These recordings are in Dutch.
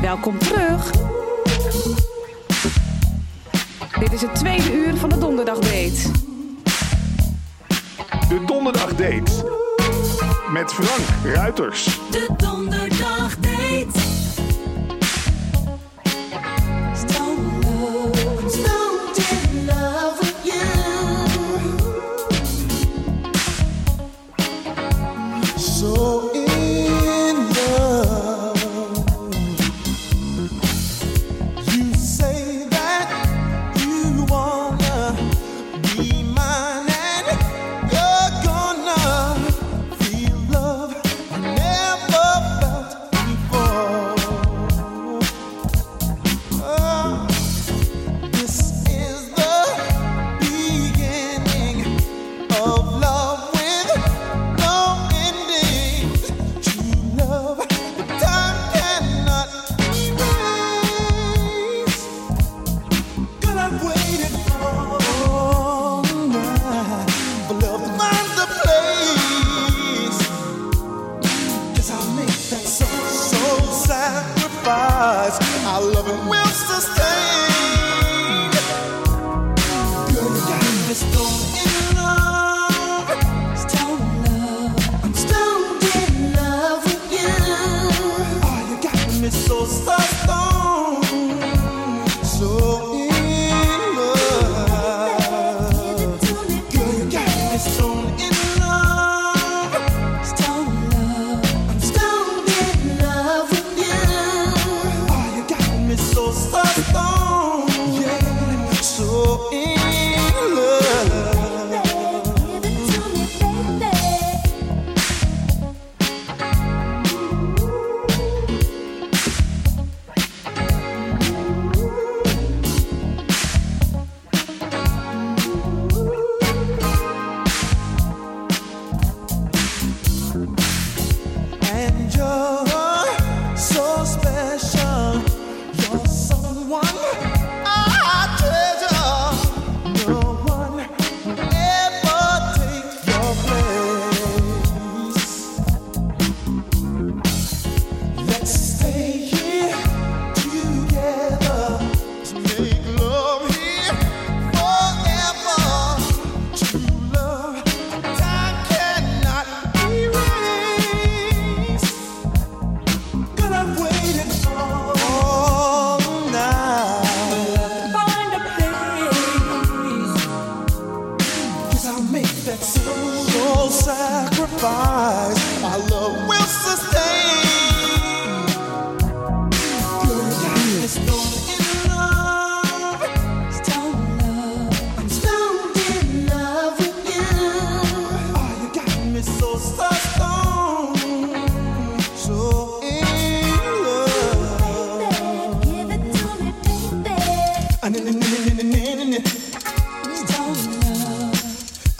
Welkom terug. Dit is het tweede uur van de Donderdag date. De donderdag date Met Frank Ruiters. De donderdag.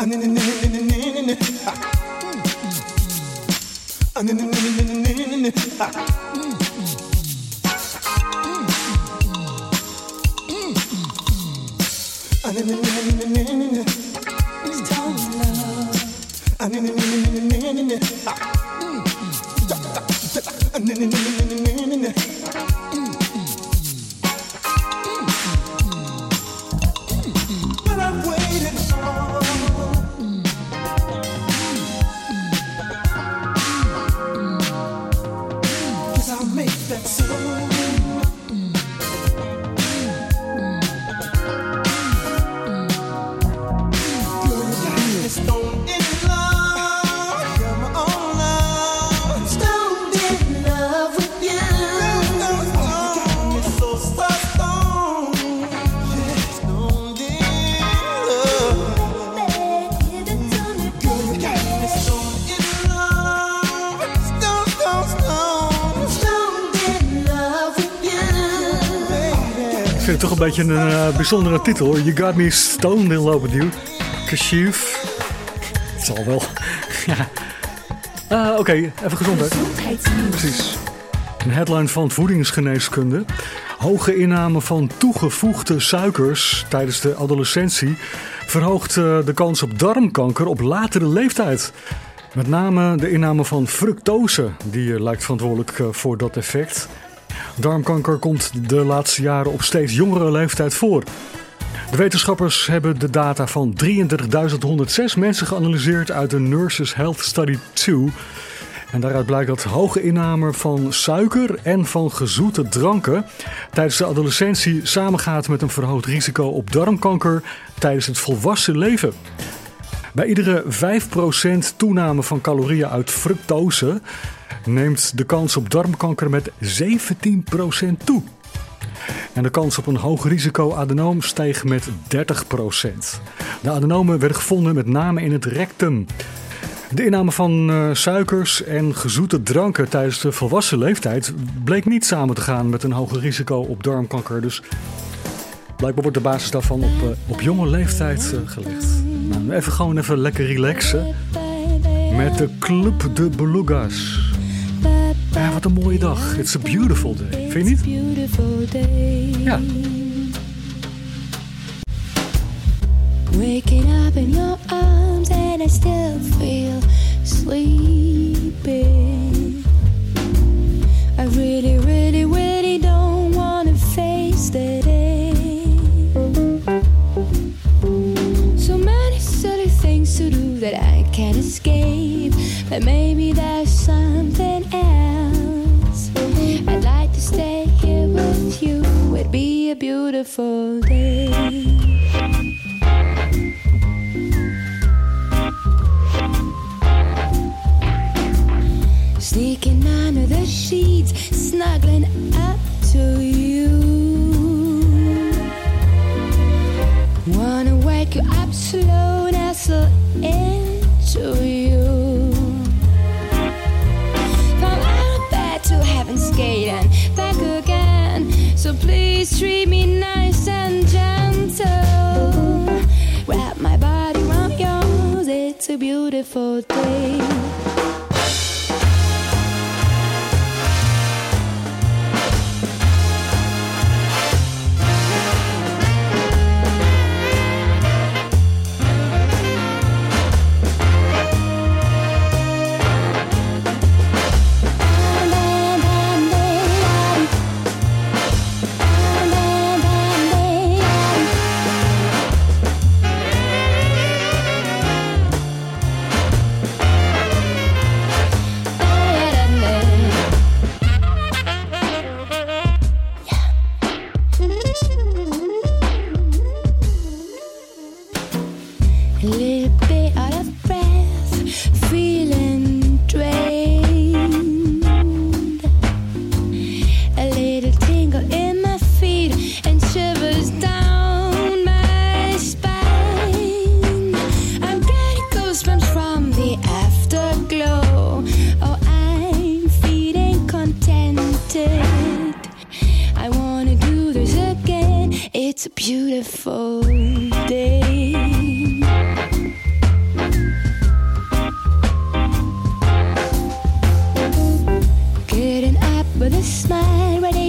Stone love. een beetje een eh, bijzondere titel. You got me stoned in love with you. Kashif. Het zal wel. Eh, oké, even gezondheid. Precies. Een headline van voedingsgeneeskunde. Hoge inname van toegevoegde suikers tijdens de adolescentie verhoogt eh, de kans op darmkanker op latere leeftijd. Met name de inname van fructose, die lijkt verantwoordelijk voor dat effect. Darmkanker komt de laatste jaren op steeds jongere leeftijd voor. De wetenschappers hebben de data van 33.106 mensen geanalyseerd uit de Nurses Health Study 2. En daaruit blijkt dat hoge inname van suiker en van gezoete dranken tijdens de adolescentie samengaat met een verhoogd risico op darmkanker tijdens het volwassen leven. Bij iedere 5% toename van calorieën uit fructose neemt de kans op darmkanker met 17% toe. En de kans op een hoog risico adenoom steeg met 30%. De adenomen werden gevonden met name in het rectum. De inname van uh, suikers en gezoete dranken tijdens de volwassen leeftijd bleek niet samen te gaan met een hoger risico op darmkanker. Dus blijkbaar wordt de basis daarvan op, uh, op jonge leeftijd uh, gelegd. Nou, even gewoon even lekker relaxen met de Club de Belugas. Ja, wat een mooie dag. It's a beautiful day. Vind je niet? Ja. Waking up in your arms and I still feel sleepy. I really, really, really don't want to face the day. So many silly things to do that I can't escape. But maybe there's something else. I'd like to stay here with you. It'd be a beautiful day. Sneaking under the sheets, snuggling up to you. Wanna wake you up slow, nestle into you. So please treat me nice and gentle. Wrap my body around yours, it's a beautiful day.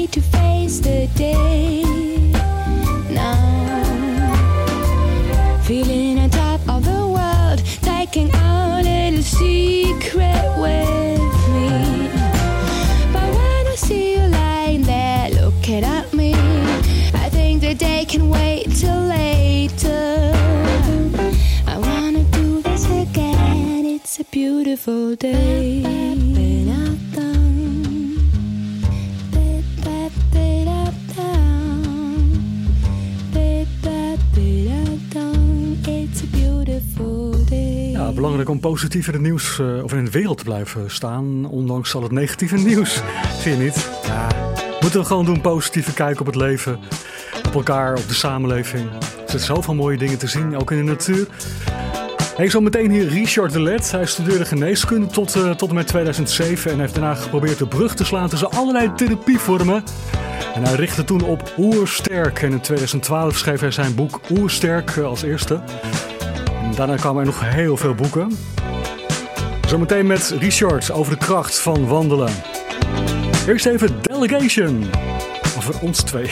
To face the day. Now, feeling on top of the world, taking our little secret with me. But when I see you lying there looking at me, I think the day can wait till later. I wanna do this again. It's a beautiful day. Belangrijk om positief in het nieuws eh, of in de wereld te blijven staan, ondanks al het negatieve nieuws. Vind je niet? Ja, moeten we gewoon doen positieve kijken op het leven, op elkaar, op de samenleving. Er zitten zoveel mooie dingen te zien, ook in de natuur. Hey, zo meteen hier Richard de Let. Hij studeerde geneeskunde tot, eh, tot en met 2007 en heeft daarna geprobeerd de brug te slaan tussen allerlei therapievormen. En hij richtte toen op Oersterk. En in 2012 schreef hij zijn boek Oersterk eh, als eerste. Daarna kwamen er nog heel veel boeken. Zometeen met Richard over de kracht van wandelen. Eerst even Delegation. Over ons twee.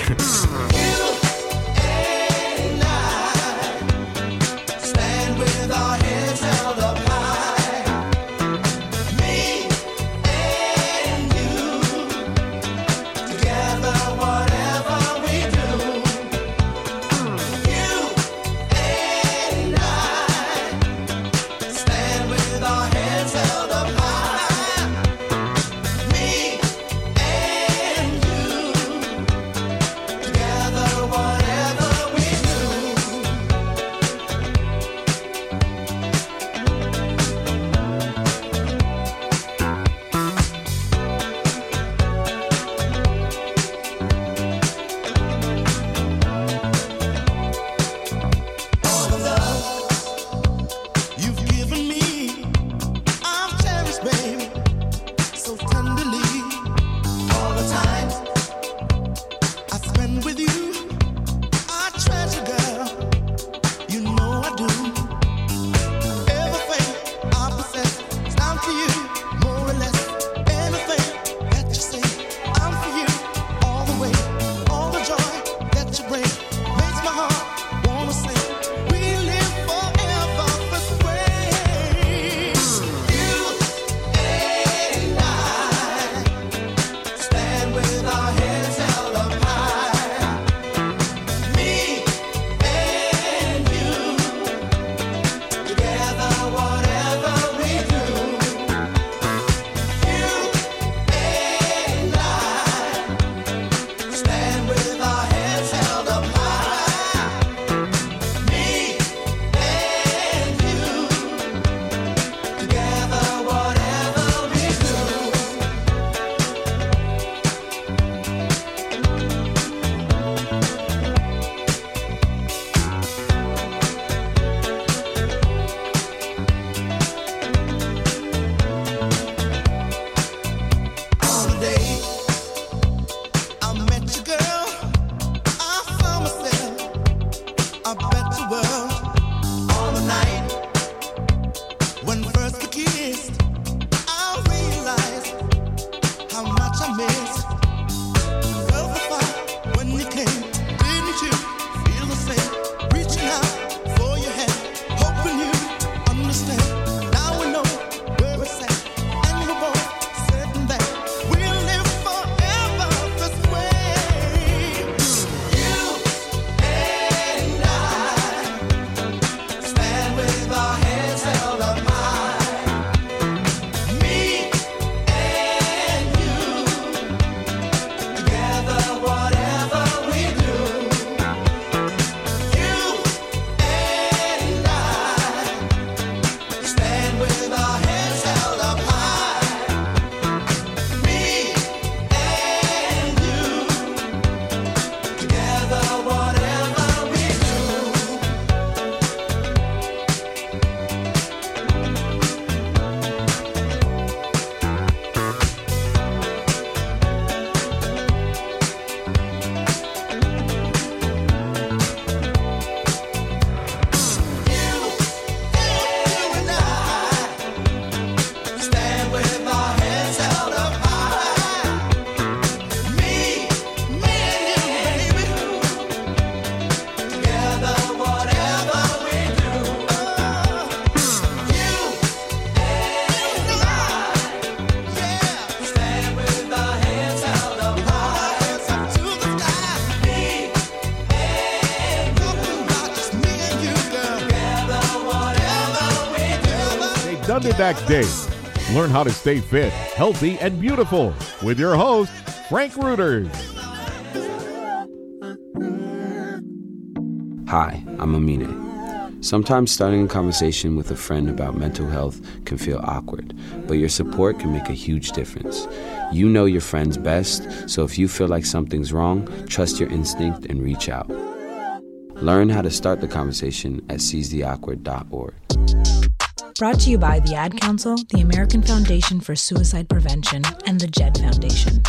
Donderdags Day. Learn how to stay fit, healthy, and beautiful with your host, Frank Reuters. Hi, I'm Amine. Sometimes starting a conversation with a friend about mental health can feel awkward, but your support can make a huge difference. You know your friends best, so if you feel like something's wrong, trust your instinct and reach out. Learn how to start the conversation at seizetheawkward.org. Brought to you by the Ad Council, the American Foundation for Suicide Prevention, and the JED Foundation.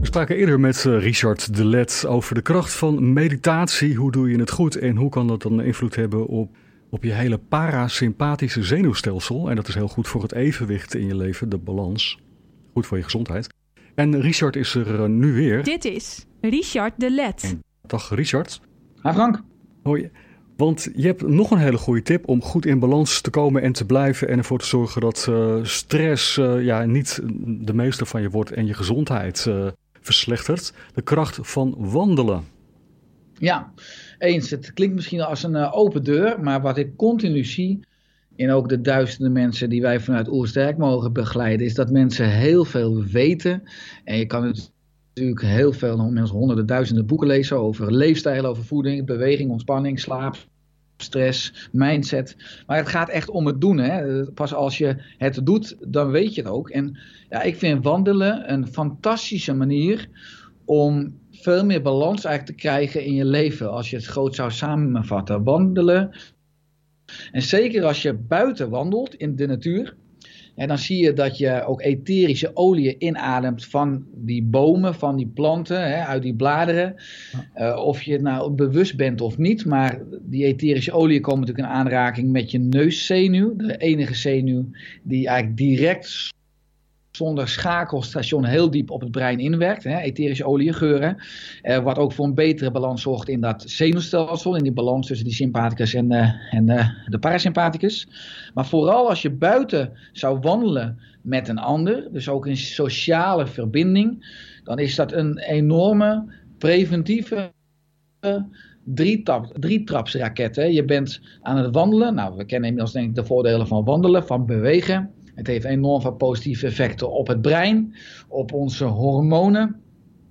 We spraken eerder met eh, Richard de Let over de kracht van meditatie. Hoe doe je het goed en hoe kan dat dan invloed hebben op, op je hele parasympathische zenuwstelsel? En dat is heel goed voor het evenwicht in je leven, de balans. Goed voor je gezondheid. En Richard is er eh, nu weer. Dit is Richard de Let. Dag Richard. Hi Frank. Hoi. Want je hebt nog een hele goede tip om goed in balans te komen en te blijven. En ervoor te zorgen dat uh, stress uh, ja, niet de meeste van je wordt en je gezondheid uh, verslechtert. De kracht van wandelen. Ja, eens. Het klinkt misschien als een open deur. Maar wat ik continu zie. En ook de duizenden mensen die wij vanuit Oersterk mogen begeleiden. Is dat mensen heel veel weten. En je kan het natuurlijk heel veel, mensen honderden duizenden boeken lezen over leefstijl, over voeding, beweging, ontspanning, slaap, stress, mindset. Maar het gaat echt om het doen. Hè? Pas als je het doet, dan weet je het ook. En ja, ik vind wandelen een fantastische manier om veel meer balans eigenlijk te krijgen in je leven. Als je het groot zou samenvatten. Wandelen. En zeker als je buiten wandelt in de natuur. En dan zie je dat je ook etherische oliën inademt van die bomen, van die planten, hè, uit die bladeren. Uh, of je het nou bewust bent of niet, maar die etherische oliën komen natuurlijk in aanraking met je neuszenuw. De enige zenuw die eigenlijk direct zonder schakelstation heel diep op het brein inwerkt. Hè, etherische oliegeuren. Uh, wat ook voor een betere balans zorgt in dat zenuwstelsel. In die balans tussen die sympathicus en, uh, en uh, de parasympathicus. Maar vooral als je buiten zou wandelen met een ander. Dus ook in sociale verbinding. Dan is dat een enorme preventieve drietrapsraket. Hè. Je bent aan het wandelen. Nou, we kennen inmiddels denk ik de voordelen van wandelen, van bewegen. Het heeft enorm veel positieve effecten op het brein, op onze hormonen,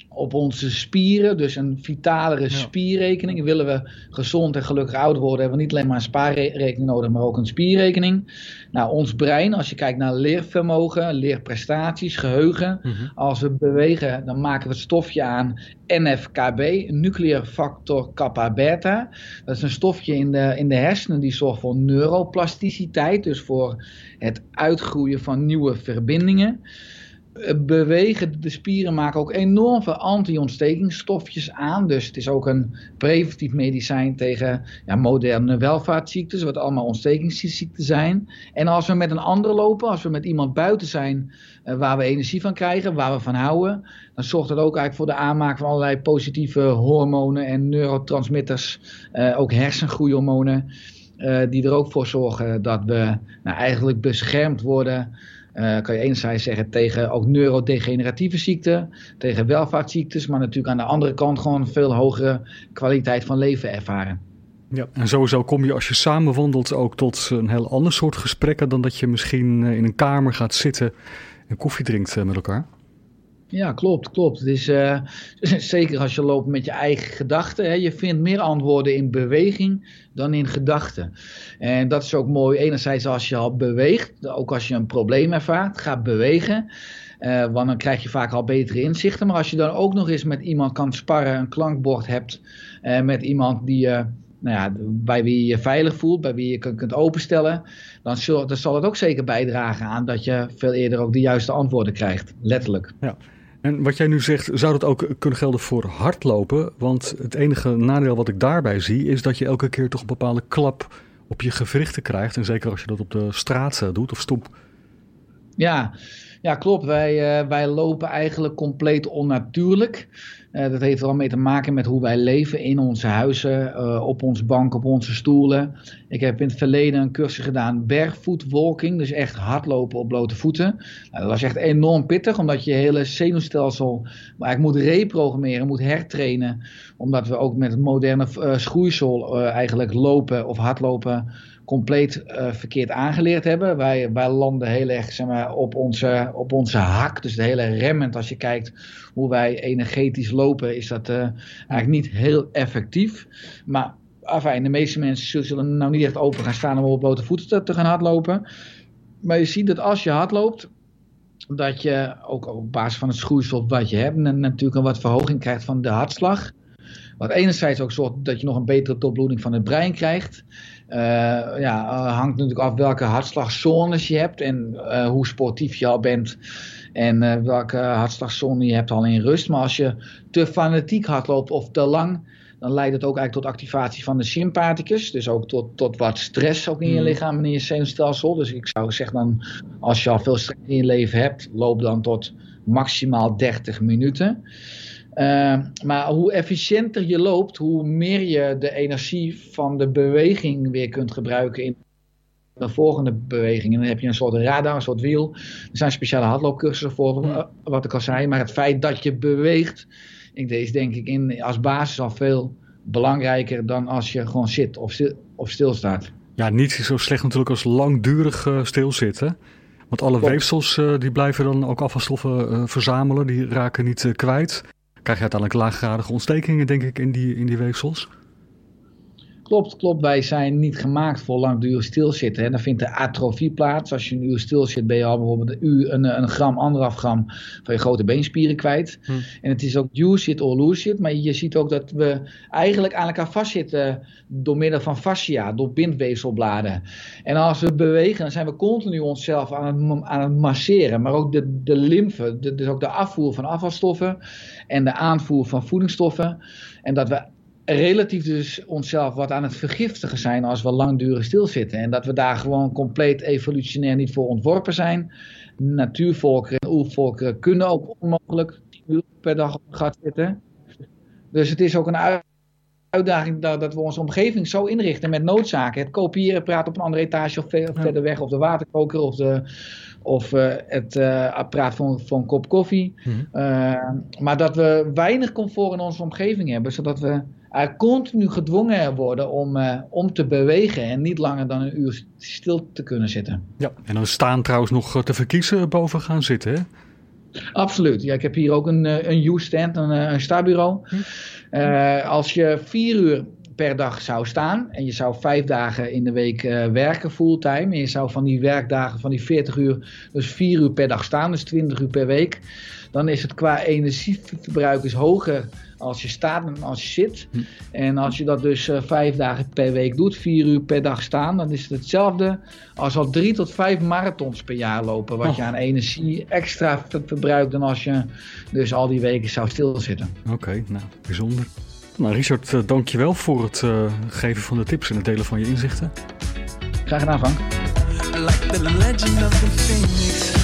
op onze spieren. Dus een vitalere ja. spierrekening. Willen we gezond en gelukkig oud worden, hebben we niet alleen maar een spaarrekening nodig, maar ook een spierrekening. Nou, ons brein, als je kijkt naar leervermogen, leerprestaties, geheugen. Mm -hmm. Als we bewegen, dan maken we het stofje aan NFKB, nuclear factor kappa beta. Dat is een stofje in de, in de hersenen die zorgt voor neuroplasticiteit, dus voor het uitgroeien van nieuwe verbindingen bewegen, de spieren maken ook enorm veel anti-ontstekingsstofjes aan. Dus het is ook een preventief medicijn tegen ja, moderne welvaartsziektes, wat allemaal ontstekingsziekten zijn. En als we met een ander lopen, als we met iemand buiten zijn uh, waar we energie van krijgen, waar we van houden, dan zorgt dat ook eigenlijk voor de aanmaak van allerlei positieve hormonen en neurotransmitters, uh, ook hersengroeihormonen. Uh, die er ook voor zorgen dat we nou, eigenlijk beschermd worden uh, kan je enerzijds zeggen tegen ook neurodegeneratieve ziekten, tegen welvaartsziektes, maar natuurlijk aan de andere kant gewoon veel hogere kwaliteit van leven ervaren. Ja, en sowieso kom je als je samen wandelt ook tot een heel ander soort gesprekken dan dat je misschien in een kamer gaat zitten en koffie drinkt met elkaar. Ja, klopt, klopt. Uh, zeker als je loopt met je eigen gedachten. Je vindt meer antwoorden in beweging dan in gedachten. En dat is ook mooi. Enerzijds als je al beweegt, ook als je een probleem ervaart, ga bewegen. Uh, want dan krijg je vaak al betere inzichten. Maar als je dan ook nog eens met iemand kan sparren, een klankbord hebt, uh, met iemand die je. Nou ja, bij wie je je veilig voelt, bij wie je kunt, openstellen, dan zal, dan zal het ook zeker bijdragen aan dat je veel eerder ook de juiste antwoorden krijgt. Letterlijk. Ja. En wat jij nu zegt, zou dat ook kunnen gelden voor hardlopen? Want het enige nadeel wat ik daarbij zie, is dat je elke keer toch een bepaalde klap op je gewrichten krijgt. En zeker als je dat op de straat doet of stoep. Ja, ja klopt. Wij, uh, wij lopen eigenlijk compleet onnatuurlijk. Uh, dat heeft al mee te maken met hoe wij leven in onze huizen, uh, op ons bank, op onze stoelen. Ik heb in het verleden een cursus gedaan, barefoot walking, dus echt hardlopen op blote voeten. Nou, dat was echt enorm pittig, omdat je hele zenuwstelsel eigenlijk moet reprogrammeren, moet hertrainen. Omdat we ook met het moderne uh, schoeisel eigenlijk lopen of hardlopen compleet eh, verkeerd aangeleerd hebben. Wij, landen heel erg zeg maar, op, onze, op onze hak, dus de hele remmend. Als je kijkt hoe wij energetisch lopen, is dat eh, eigenlijk niet heel effectief. Maar afijn, de meeste mensen zullen nou niet echt open gaan staan om op blote voeten te, gaan hardlopen. Maar je ziet dat als je hardloopt, dat je ook op basis van het schoeisel wat je hebt, natuurlijk een wat verhoging krijgt van de hartslag. Wat enerzijds ook zorgt dat je nog een betere doorbloeding van het brein krijgt. Uh, ja, hangt natuurlijk af welke hartslagzones je hebt en uh, hoe sportief je al bent. En welke hartslagzone je hebt al in rust. Maar als je te fanatiek hardloopt of te lang, dan leidt het ook eigenlijk tot activatie van de sympathicus. Dus ook tot, tot wat stress ook in je lichaam en in je zenuwstelsel. Dus ik zou zeggen dan, als je al veel stress in je leven hebt, loop dan tot maximaal 30 minuten. Uh, maar hoe efficiënter je loopt, hoe meer je de energie van de beweging weer kunt gebruiken in de volgende beweging. En dan heb je een soort radar, een soort wiel. Er zijn speciale hardloopcursussen voor, wat ik al zei. Maar het feit dat je beweegt, ik, is denk ik in, als basis al veel belangrijker dan als je gewoon zit of, stil, of stilstaat. Ja, niet zo slecht natuurlijk als langdurig uh, stilzitten. Want alle weefsels uh, die blijven dan ook afvalstoffen uh, verzamelen, die raken niet kwijt. Krijg je uiteindelijk laaggradige ontstekingen, denk ik, in die, in die weefsels? Klopt, klopt. Wij zijn niet gemaakt voor langdurig stilzitten. Hè. Dan vindt de atrofie plaats. Als je een uur stil zit, ben je al bijvoorbeeld een, uur, een, een gram, anderhalf gram van je grote beenspieren kwijt. Hm. En het is ook use it or lose it. Maar je ziet ook dat we eigenlijk aan elkaar vastzitten door middel van fascia, door bindweefselbladen. En als we bewegen, dan zijn we continu onszelf aan het, aan het masseren. Maar ook de, de lymfe, dus ook de afvoer van afvalstoffen en de aanvoer van voedingsstoffen. En dat we relatief dus onszelf wat aan het vergiftigen zijn als we langdurig stilzitten. En dat we daar gewoon compleet evolutionair niet voor ontworpen zijn. Natuurvolkeren en oervolkeren kunnen ook onmogelijk 10 uur per dag op gat zitten. Dus het is ook een uitdaging dat, dat, we onze omgeving zo inrichten met noodzaken. Het kopiëren, praten op een andere etage of, ver, verder weg, of de waterkoker of, de, of uh, het uh, apparaat voor, voor, een kop koffie. Mm -hmm. uh, maar dat we weinig comfort in onze omgeving hebben, zodat we continu gedwongen worden om, om te bewegen en niet langer dan een uur stil te kunnen zitten. Ja, en dan staan trouwens nog te verkiezen boven gaan zitten, hè? Absoluut. Ja, ik heb hier ook een, een U-stand, een, een stabureau. Hm. Uh, als je vier uur per dag zou staan en je zou vijf dagen in de week uh, werken fulltime en je zou van die werkdagen van die 40 uur dus vier uur per dag staan, dus 20 uur per week, dan is het qua energieverbruik is hoger als je staat dan als je zit. Hm. En als je dat dus uh, vijf dagen per week doet, vier uur per dag staan, dan is het hetzelfde als al drie tot vijf marathons per jaar lopen. Wat oh. je aan energie extra verbruikt dan als je dus al die weken zou stilzitten. Oké, okay, nou, bijzonder. Nou, Richard, uh, dankjewel voor het uh, geven van de tips en het delen van je inzichten. Graag gedaan, Frank. Like the legend of the phoenix.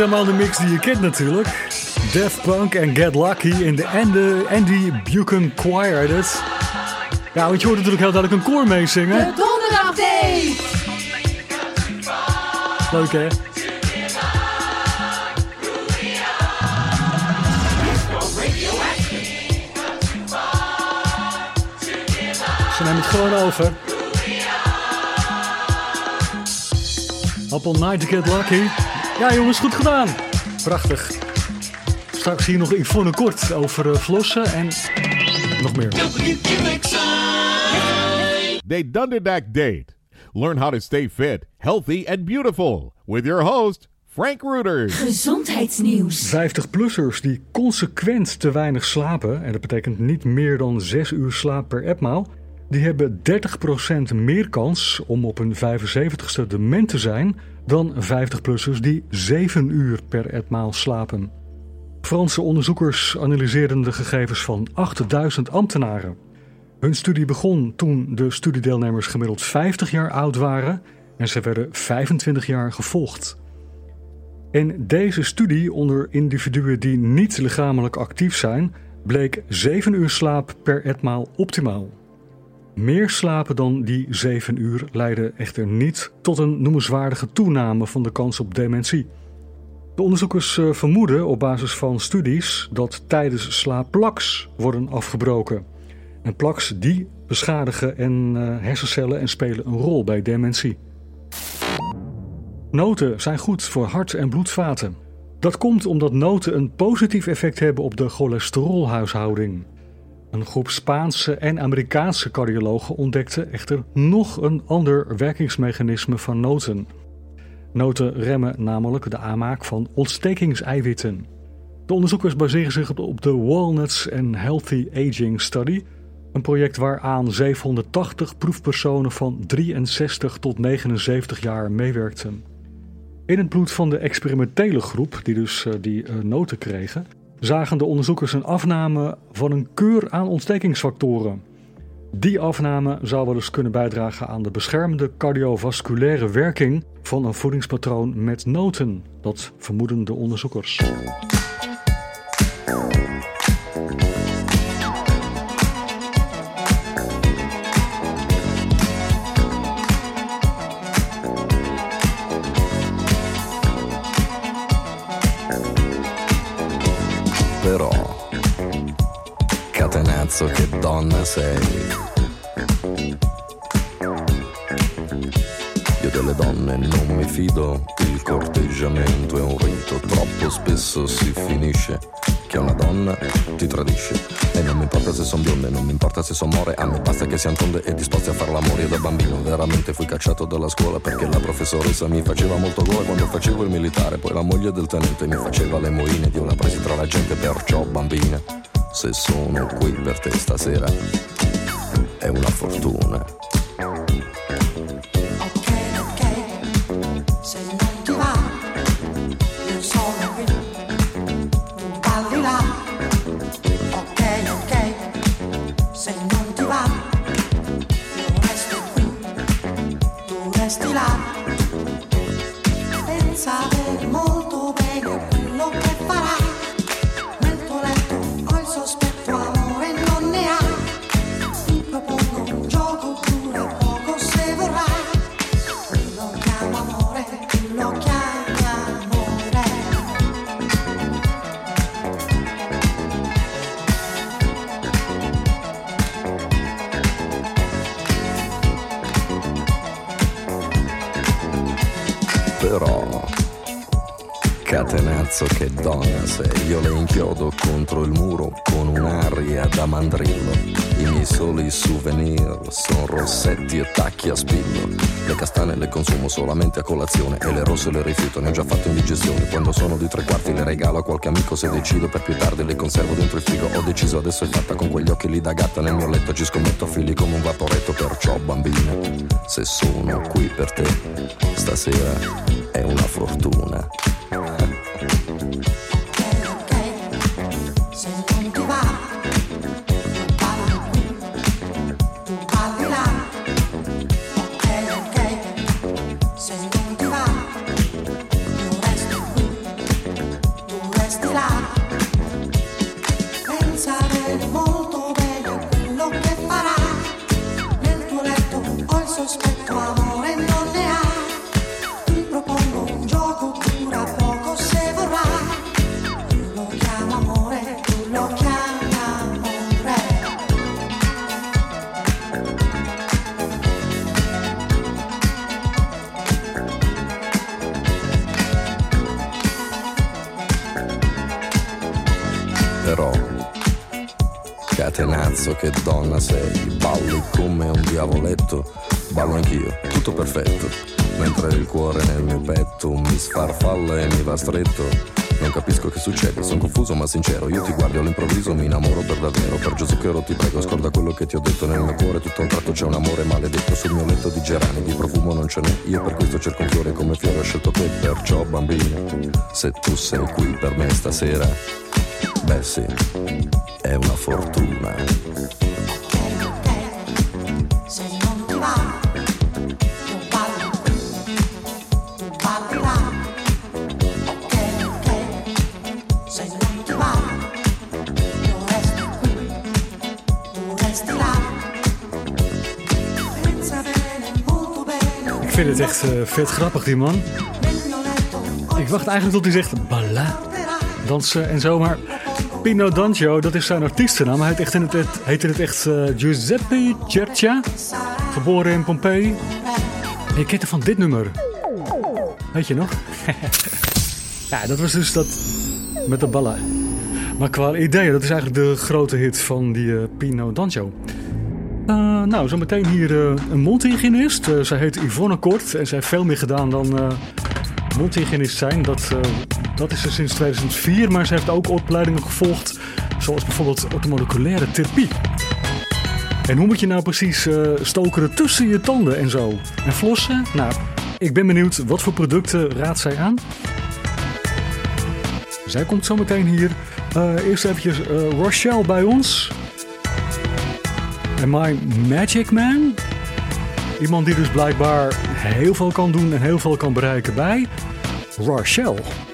Helemaal de mix die je kent natuurlijk. Def Punk en Get Lucky in de Andy, Andy Buchan Choir. Dat... Ja, want je hoort natuurlijk heel duidelijk een koor meezingen. Donderdag Date. Leuk hè? Ze nemen het gewoon over. Up all night to get lucky. Ja jongens, goed gedaan. Prachtig. Straks hier nog Yvonne Kort over eh, flossen en nog meer. They Dunderdack Date. Learn how to stay fit, healthy, and beautiful with your host, Frank Reuters. Gezondheidsnieuws. 50-plussers die consequent te weinig slapen, en dat betekent niet meer dan 6 uur slaap per etmaal, die hebben 30% meer kans om op hun 75ste dement te zijn dan 50-plussers die 7 uur per etmaal slapen. Franse onderzoekers analyseerden de gegevens van 8000 ambtenaren. Hun studie begon toen de studiedeelnemers gemiddeld 50 jaar oud waren en ze werden 25 jaar gevolgd. In deze studie onder individuen die niet lichamelijk actief zijn, bleek 7 uur slaap per etmaal optimaal. Meer slapen dan die 7 uur leidde echter niet tot een noemenswaardige toename van de kans op dementie. De onderzoekers eh, vermoeden op basis van studies dat tijdens slaap plaks worden afgebroken. En plaks die beschadigen en eh, hersencellen en spelen een rol bij dementie. Noten zijn goed voor hart- en bloedvaten. Dat komt omdat noten een positief effect hebben op de cholesterolhuishouding. Een groep Spaanse en Amerikaanse cardiologen ontdekte echter nog een ander werkingsmechanisme van noten. Noten remmen namelijk de aanmaak van ontstekingseiwitten. De onderzoekers baseren zich op de Walnuts and Healthy Aging Study, Een project waaraan 780 proefpersonen van 63 tot 79 jaar meewerkten. In het bloed van de experimentele groep, die dus uh, die uh, noten kregen, zagen de onderzoekers een afname van een keur aan ontstekingsfactoren. Die afname zou wel eens kunnen bijdragen aan de beschermende cardiovasculaire werking van een voedingspatroon met noten. Dat vermoeden de onderzoekers. Donna sei. Io delle donne non mi fido, il corteggiamento è un rito, troppo spesso si finisce che una donna ti tradisce. E non mi importa se son bionde, non mi importa se son more, a me basta che siano tonde e disposti a far l'amore. Io da bambino veramente fui cacciato dalla scuola perché la professoressa mi faceva molto gola quando facevo il militare, poi la moglie del tenente mi faceva le moine ed io la presi tra la gente, perciò bambina, se sono qui per te stasera è una fortuna. Se non ti va, io sono qui, tu balli là. Ok, ok, se non ti va, io resto qui, tu resti là. Pensa bene, molto catenazzo che donna sei, io le inchiodo contro il muro con un'aria da mandrillo. I miei soli souvenir sono rossetti e tacchi a spillo. Le castane le consumo solamente a colazione e le rosse le rifiuto, ne ho già fatto indigestione. Quando sono di tre quarti le regalo a qualche amico se decido per più tardi le conservo dentro il frigo. Ho deciso adesso è fatta con quegli occhi lì da gatta nel mio letto ci scommetto fili come un vaporetto, perciò bambina, se sono qui per te stasera è una fortuna. Catenazzo che donna sei, balli come un diavoletto, ballo anch'io, tutto perfetto, mentre il cuore nel mio petto mi sfarfalla e mi va stretto. Non capisco che succede, sono confuso ma sincero, io ti guardo all'improvviso mi innamoro per davvero, per Gesù che ero ti prego, scorda quello che ti ho detto nel mio cuore, tutto un tratto c'è un amore maledetto sul mio letto di gerani, di profumo non ce n'è, io per questo cerco un fiore come fiore ho scelto te, perciò bambina, se tu sei qui per me stasera, beh sì, è una fortuna. Ik vind het echt eh, vet grappig, die man. Ik wacht eigenlijk tot hij zegt balla, dansen en zo, maar Pino D'Angio, dat is zijn artiestennaam. Hij heet, echt in het, het- heet in het echt eh, Giuseppe Cercia, geboren in Pompeii. En je kent hem van dit nummer. Weet je nog? ja, dat was dus dat met de balla. Maar qua ideeën, dat is eigenlijk de grote hit van die eh, Pino D'Angio. Eh, nou, zometeen hier een multi-hygiënist. Eh, zij heet Yvonne Kort en zij heeft veel meer gedaan dan multi-hygiënist zijn. Dat, dat is ze sinds 2004, maar ze heeft ook opleidingen gevolgd, zoals bijvoorbeeld automoleculaire therapie. En hoe moet je nou precies eh, stokeren tussen je tanden en zo? En flossen? Nou, ik ben benieuwd wat voor producten raadt zij aan? Zij komt zo meteen hier. Eh, eerst eventjes eh, Rochelle bij ons. En My Magic Man. Iemand die dus blijkbaar heel veel kan doen en heel veel kan bereiken bij Rochelle.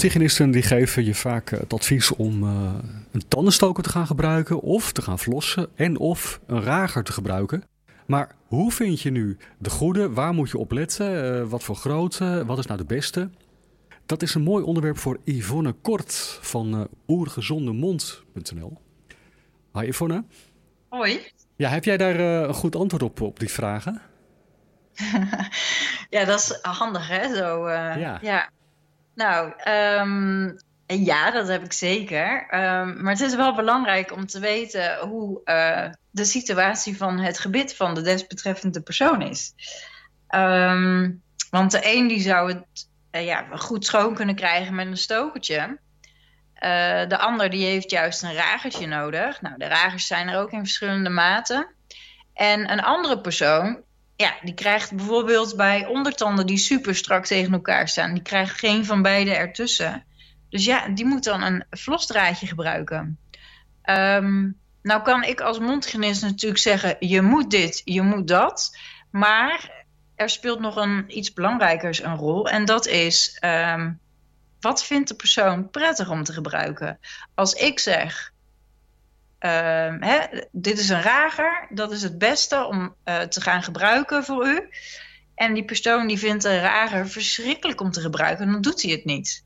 Mondhygiënisten die geven je vaak eh, het advies om eh, een tandenstoker te gaan gebruiken of te gaan flossen en of een rager te gebruiken. Maar hoe vind je nu de goede? Waar moet je op letten? Eh, wat voor grootte? Wat is nou de beste? Dat is een mooi onderwerp voor Yvonne Kort van eh oergezondemond.nl. Hi Yvonne. Hoi. Ja, heb jij daar een goed antwoord op, op die vragen? Ja, dat is handig, hè? Zo, Ja. Nou, ehm, ja, dat heb ik zeker. Ehm, maar het is wel belangrijk om te weten hoe eh, de situatie van het gebit van de desbetreffende persoon is. Ehm, Want de een die zou het eh, ja, goed schoon kunnen krijgen met een stokertje. Eh, de ander die heeft juist een ragertje nodig. Nou, de ragers zijn er ook in verschillende maten. En een andere persoon, ja, die krijgt bijvoorbeeld bij ondertanden die super strak tegen elkaar staan, die krijgt geen van beide ertussen. Dus ja, die moet dan een vlosdraadje gebruiken. Ehm, nou kan ik als mondhygiënist natuurlijk zeggen, je moet dit, je moet dat. Maar er speelt nog een iets belangrijkers een rol. En dat is, ehm, wat vindt de persoon prettig om te gebruiken? Als ik zeg, ehm, hè, dit is een rager, dat is het beste om eh, te gaan gebruiken voor u. En die persoon die vindt een rager verschrikkelijk om te gebruiken, dan doet hij het niet.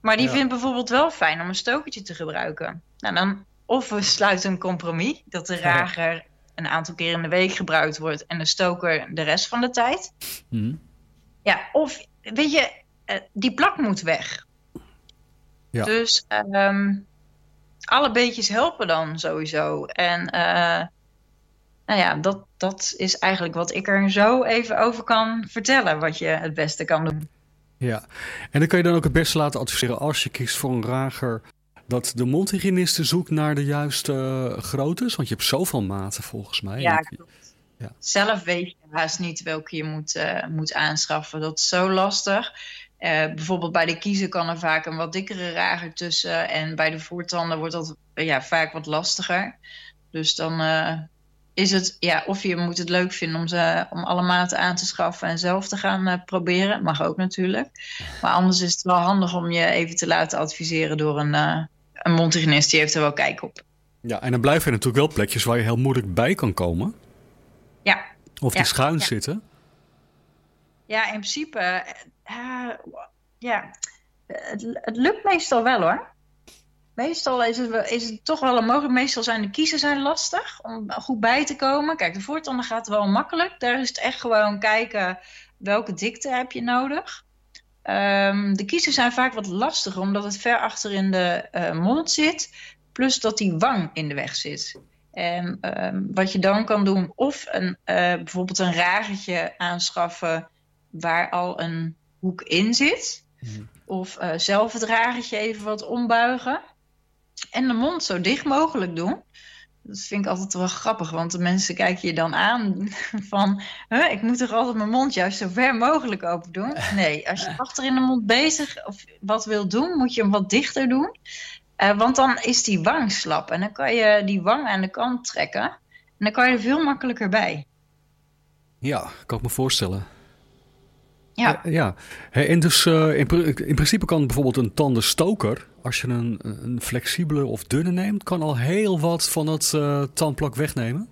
Maar die Ja. vindt bijvoorbeeld wel fijn om een stokertje te gebruiken. Nou, dan of we sluiten een compromis dat de rager een aantal keer in de week gebruikt wordt en de stoker de rest van de tijd. Hm. Ja, of weet je, eh, die plak moet weg. Ja. Dus ehm, alle beetjes helpen dan sowieso. En eh, nou ja, dat, dat is eigenlijk wat ik er zo even over kan vertellen, wat je het beste kan doen. Ja, en dan kan je dan ook het beste laten adviseren als je kiest voor een rager. Dat de mondhygiëniste zoekt naar de juiste eh, groottes. Want je hebt zoveel maten volgens mij. Ja, ja. Zelf weet je haast niet welke je moet, eh, moet aanschaffen. Dat is zo lastig. Eh, bijvoorbeeld bij de kiezen kan er vaak een wat dikkere rager tussen. En bij de voortanden wordt dat eh, ja, vaak wat lastiger. Dus dan eh, is het, ja, of je moet het leuk vinden om, ze, om alle maten aan te schaffen en zelf te gaan eh, proberen. Mag ook natuurlijk. Maar anders is het wel handig om je even te laten adviseren door een, een mondhygiënist. Die heeft er wel kijk op. ja, en dan blijven er natuurlijk wel plekjes waar je heel moeilijk bij kan komen. Ja. Of die Ja, schuin ja. zitten. Ja, in principe, eh, eh, ja, het, lukt meestal wel hoor. Meestal is het, is het toch wel een mogelijk. Meestal zijn de kiezen zijn lastig om goed bij te komen. Kijk, de voortanden gaat wel makkelijk. Daar is het echt gewoon kijken welke dikte heb je nodig. Ehm, de kiezen zijn vaak wat lastiger omdat het ver achter in de eh, mond zit. Plus dat die wang in de weg zit. En ehm, wat je dan kan doen, of een, bijvoorbeeld een ragertje aanschaffen waar al een hoek in zit. Of eh, zelf het ragertje even wat ombuigen. En de mond zo dicht mogelijk doen. Dat vind ik altijd wel grappig, want de mensen kijken je dan aan van... "Huh, ik moet toch altijd mijn mond juist zo ver mogelijk open doen? Nee, als je achter in de mond bezig of wat wil doen, moet je hem wat dichter doen. Eh, want dan is die wang slap en dan kan je die wang aan de kant trekken. En dan kan je er veel makkelijker bij. Ja, kan ik me voorstellen. Ja. Eh, ja. En dus eh, in, pri- in principe kan bijvoorbeeld een tandenstoker, als je een, een flexibele of dunne neemt, kan al heel wat van het eh, tandplak wegnemen.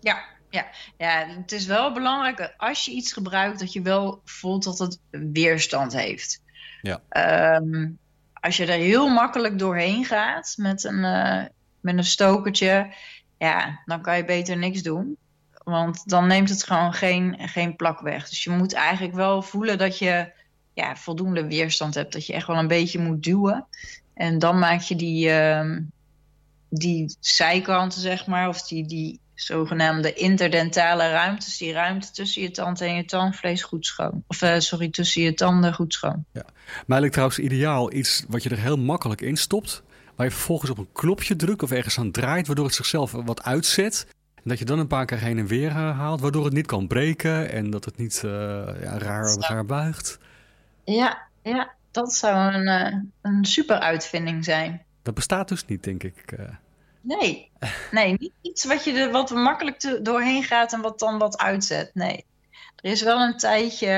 Ja, ja. ja, het is wel belangrijk dat als je iets gebruikt, dat je wel voelt dat het weerstand heeft. Ja. Ehm, als je er heel makkelijk doorheen gaat met een, met een stokertje, ja, dan kan je beter niks doen. Want dan neemt het gewoon geen, geen plak weg. Dus je moet eigenlijk wel voelen dat je ja, voldoende weerstand hebt. Dat je echt wel een beetje moet duwen. En dan maak je die, ehm, die zijkanten, zeg maar, of die, die zogenaamde interdentale ruimtes, die ruimte tussen je tand en je tandvlees goed schoon. Of eh, sorry, tussen je tanden goed schoon. Mij lijkt trouwens ideaal iets wat je er heel makkelijk in stopt, waar je vervolgens op een knopje drukt of ergens aan draait, waardoor het zichzelf wat uitzet. En dat je dan een paar keer heen en weer eh, haalt, waardoor het niet kan breken en dat het niet eh, ja, raar, raar buigt. Ja, ja dat zou een, eh, een super uitvinding zijn. Dat bestaat dus niet, denk ik. Nee, nee niet iets wat, je er, wat makkelijk te, doorheen gaat en wat dan wat uitzet. Nee. Er is wel een tijdje,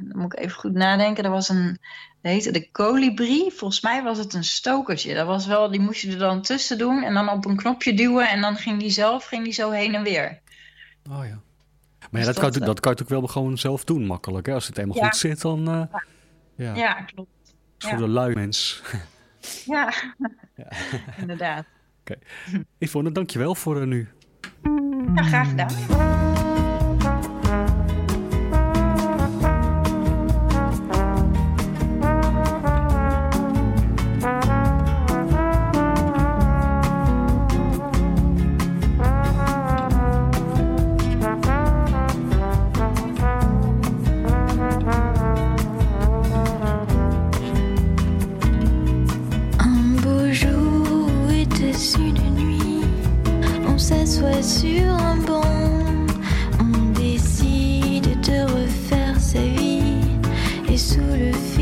dan moet ik even goed nadenken, er was een, heette de colibri. Volgens mij was het een stokertje. Dat was wel, die moest je er dan tussen doen en dan op een knopje duwen en dan ging die zelf ging die zo heen en weer. Oh ja. Maar ja, Dus dat, kan, dat, je- eh, dat kan je natuurlijk wel gewoon zelf doen, makkelijk. Hè? Als het eenmaal Ja. goed zit, dan... eh ja, Ja, klopt. is voor Ja. de lui mens. Ja, inderdaad. Oké. Yvonne, dankjewel voor eh, nu. Ja, graag gedaan. s'assoit sur un banc, on décide de refaire sa vie. Et sous le fil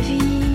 小心。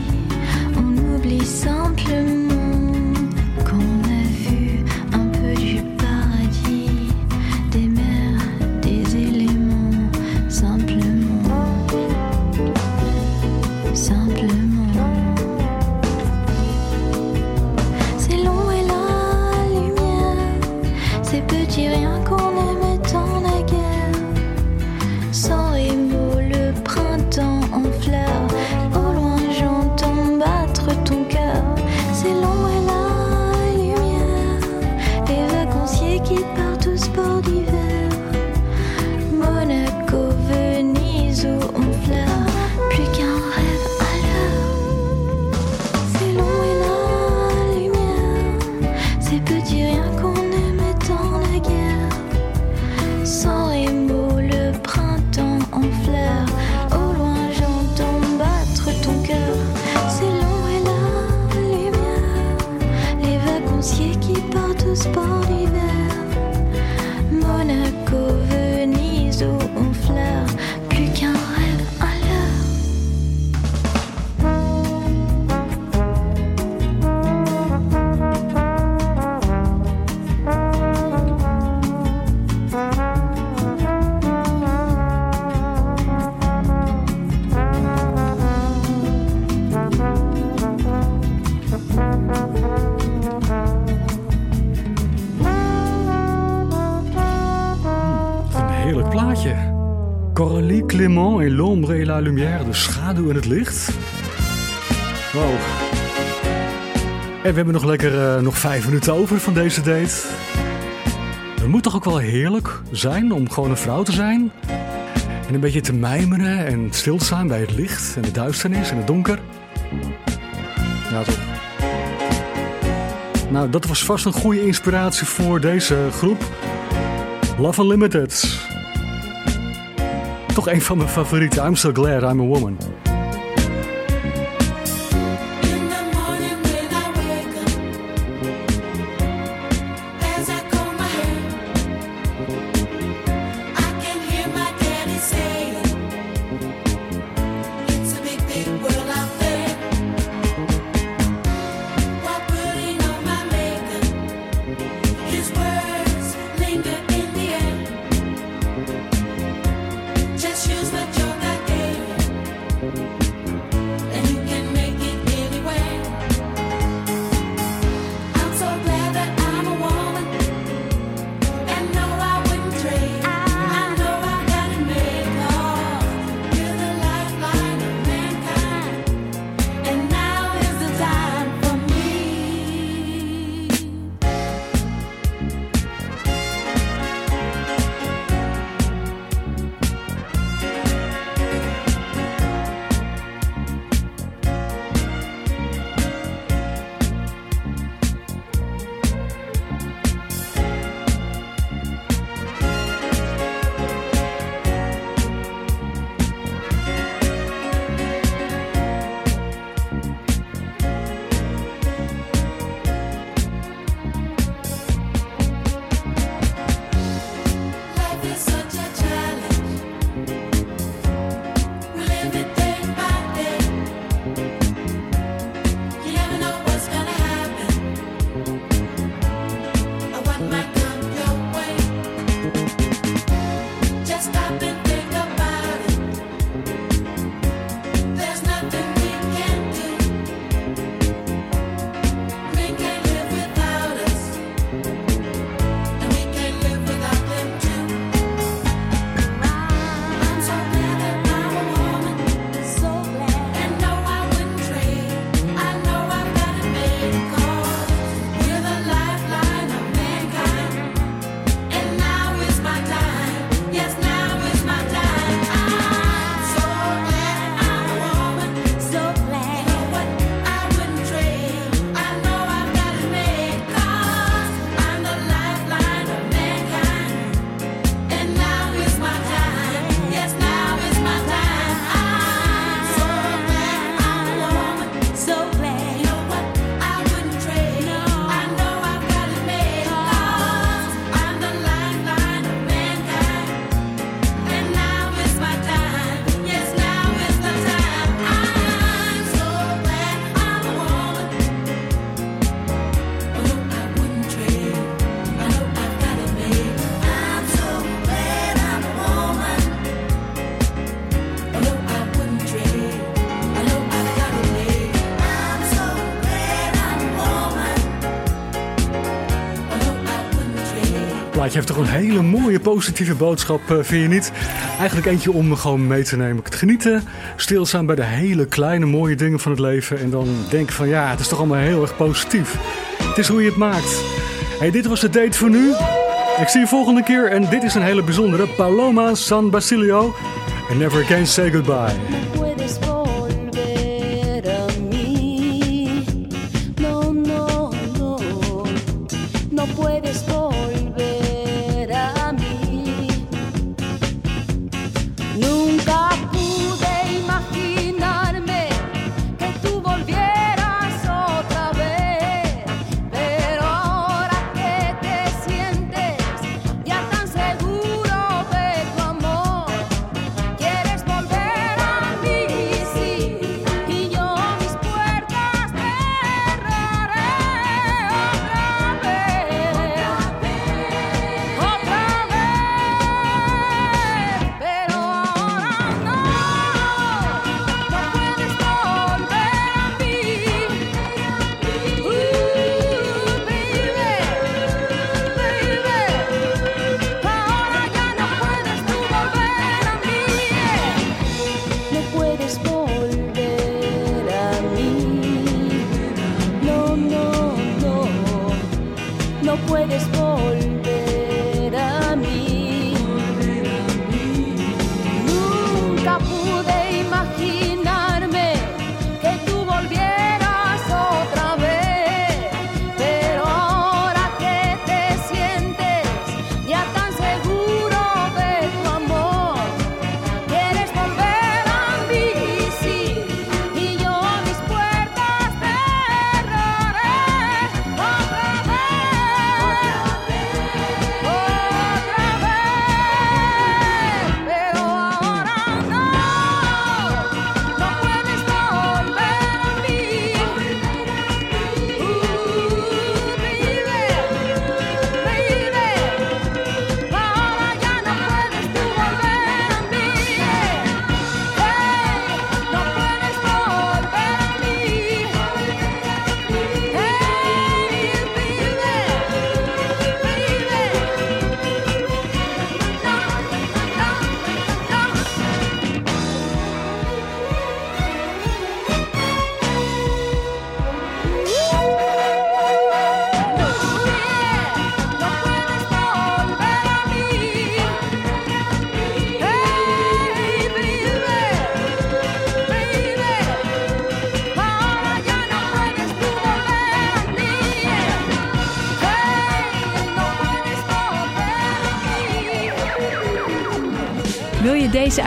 Clément in L'ombre et la lumière, de schaduw en het licht. Wow. En we hebben nog lekker eh, nog vijf minuten over van deze date. Het moet toch ook wel heerlijk zijn om gewoon een vrouw te zijn? En een beetje te mijmeren en stil te staan bij het licht en de duisternis en het donker. Ja, toch. Nou, dat was vast een goede inspiratie voor deze groep. Love Unlimited. Toch een van mijn favorieten. I'm so glad I'm a woman. Plaatje heeft toch een hele mooie positieve boodschap, eh, vind je niet? Eigenlijk eentje om gewoon mee te nemen. Het genieten, stilstaan bij de hele kleine mooie dingen van het leven. En dan denken van ja, het is toch allemaal heel erg positief. Het is hoe je het maakt. Hey, dit was de date voor nu. Ik zie je volgende keer en dit is een hele bijzondere. Paloma San Basilio. And never again say goodbye. No puedes volver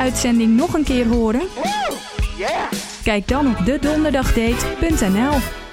uitzending nog een keer horen? Kijk dan op dedonderdagdate.nl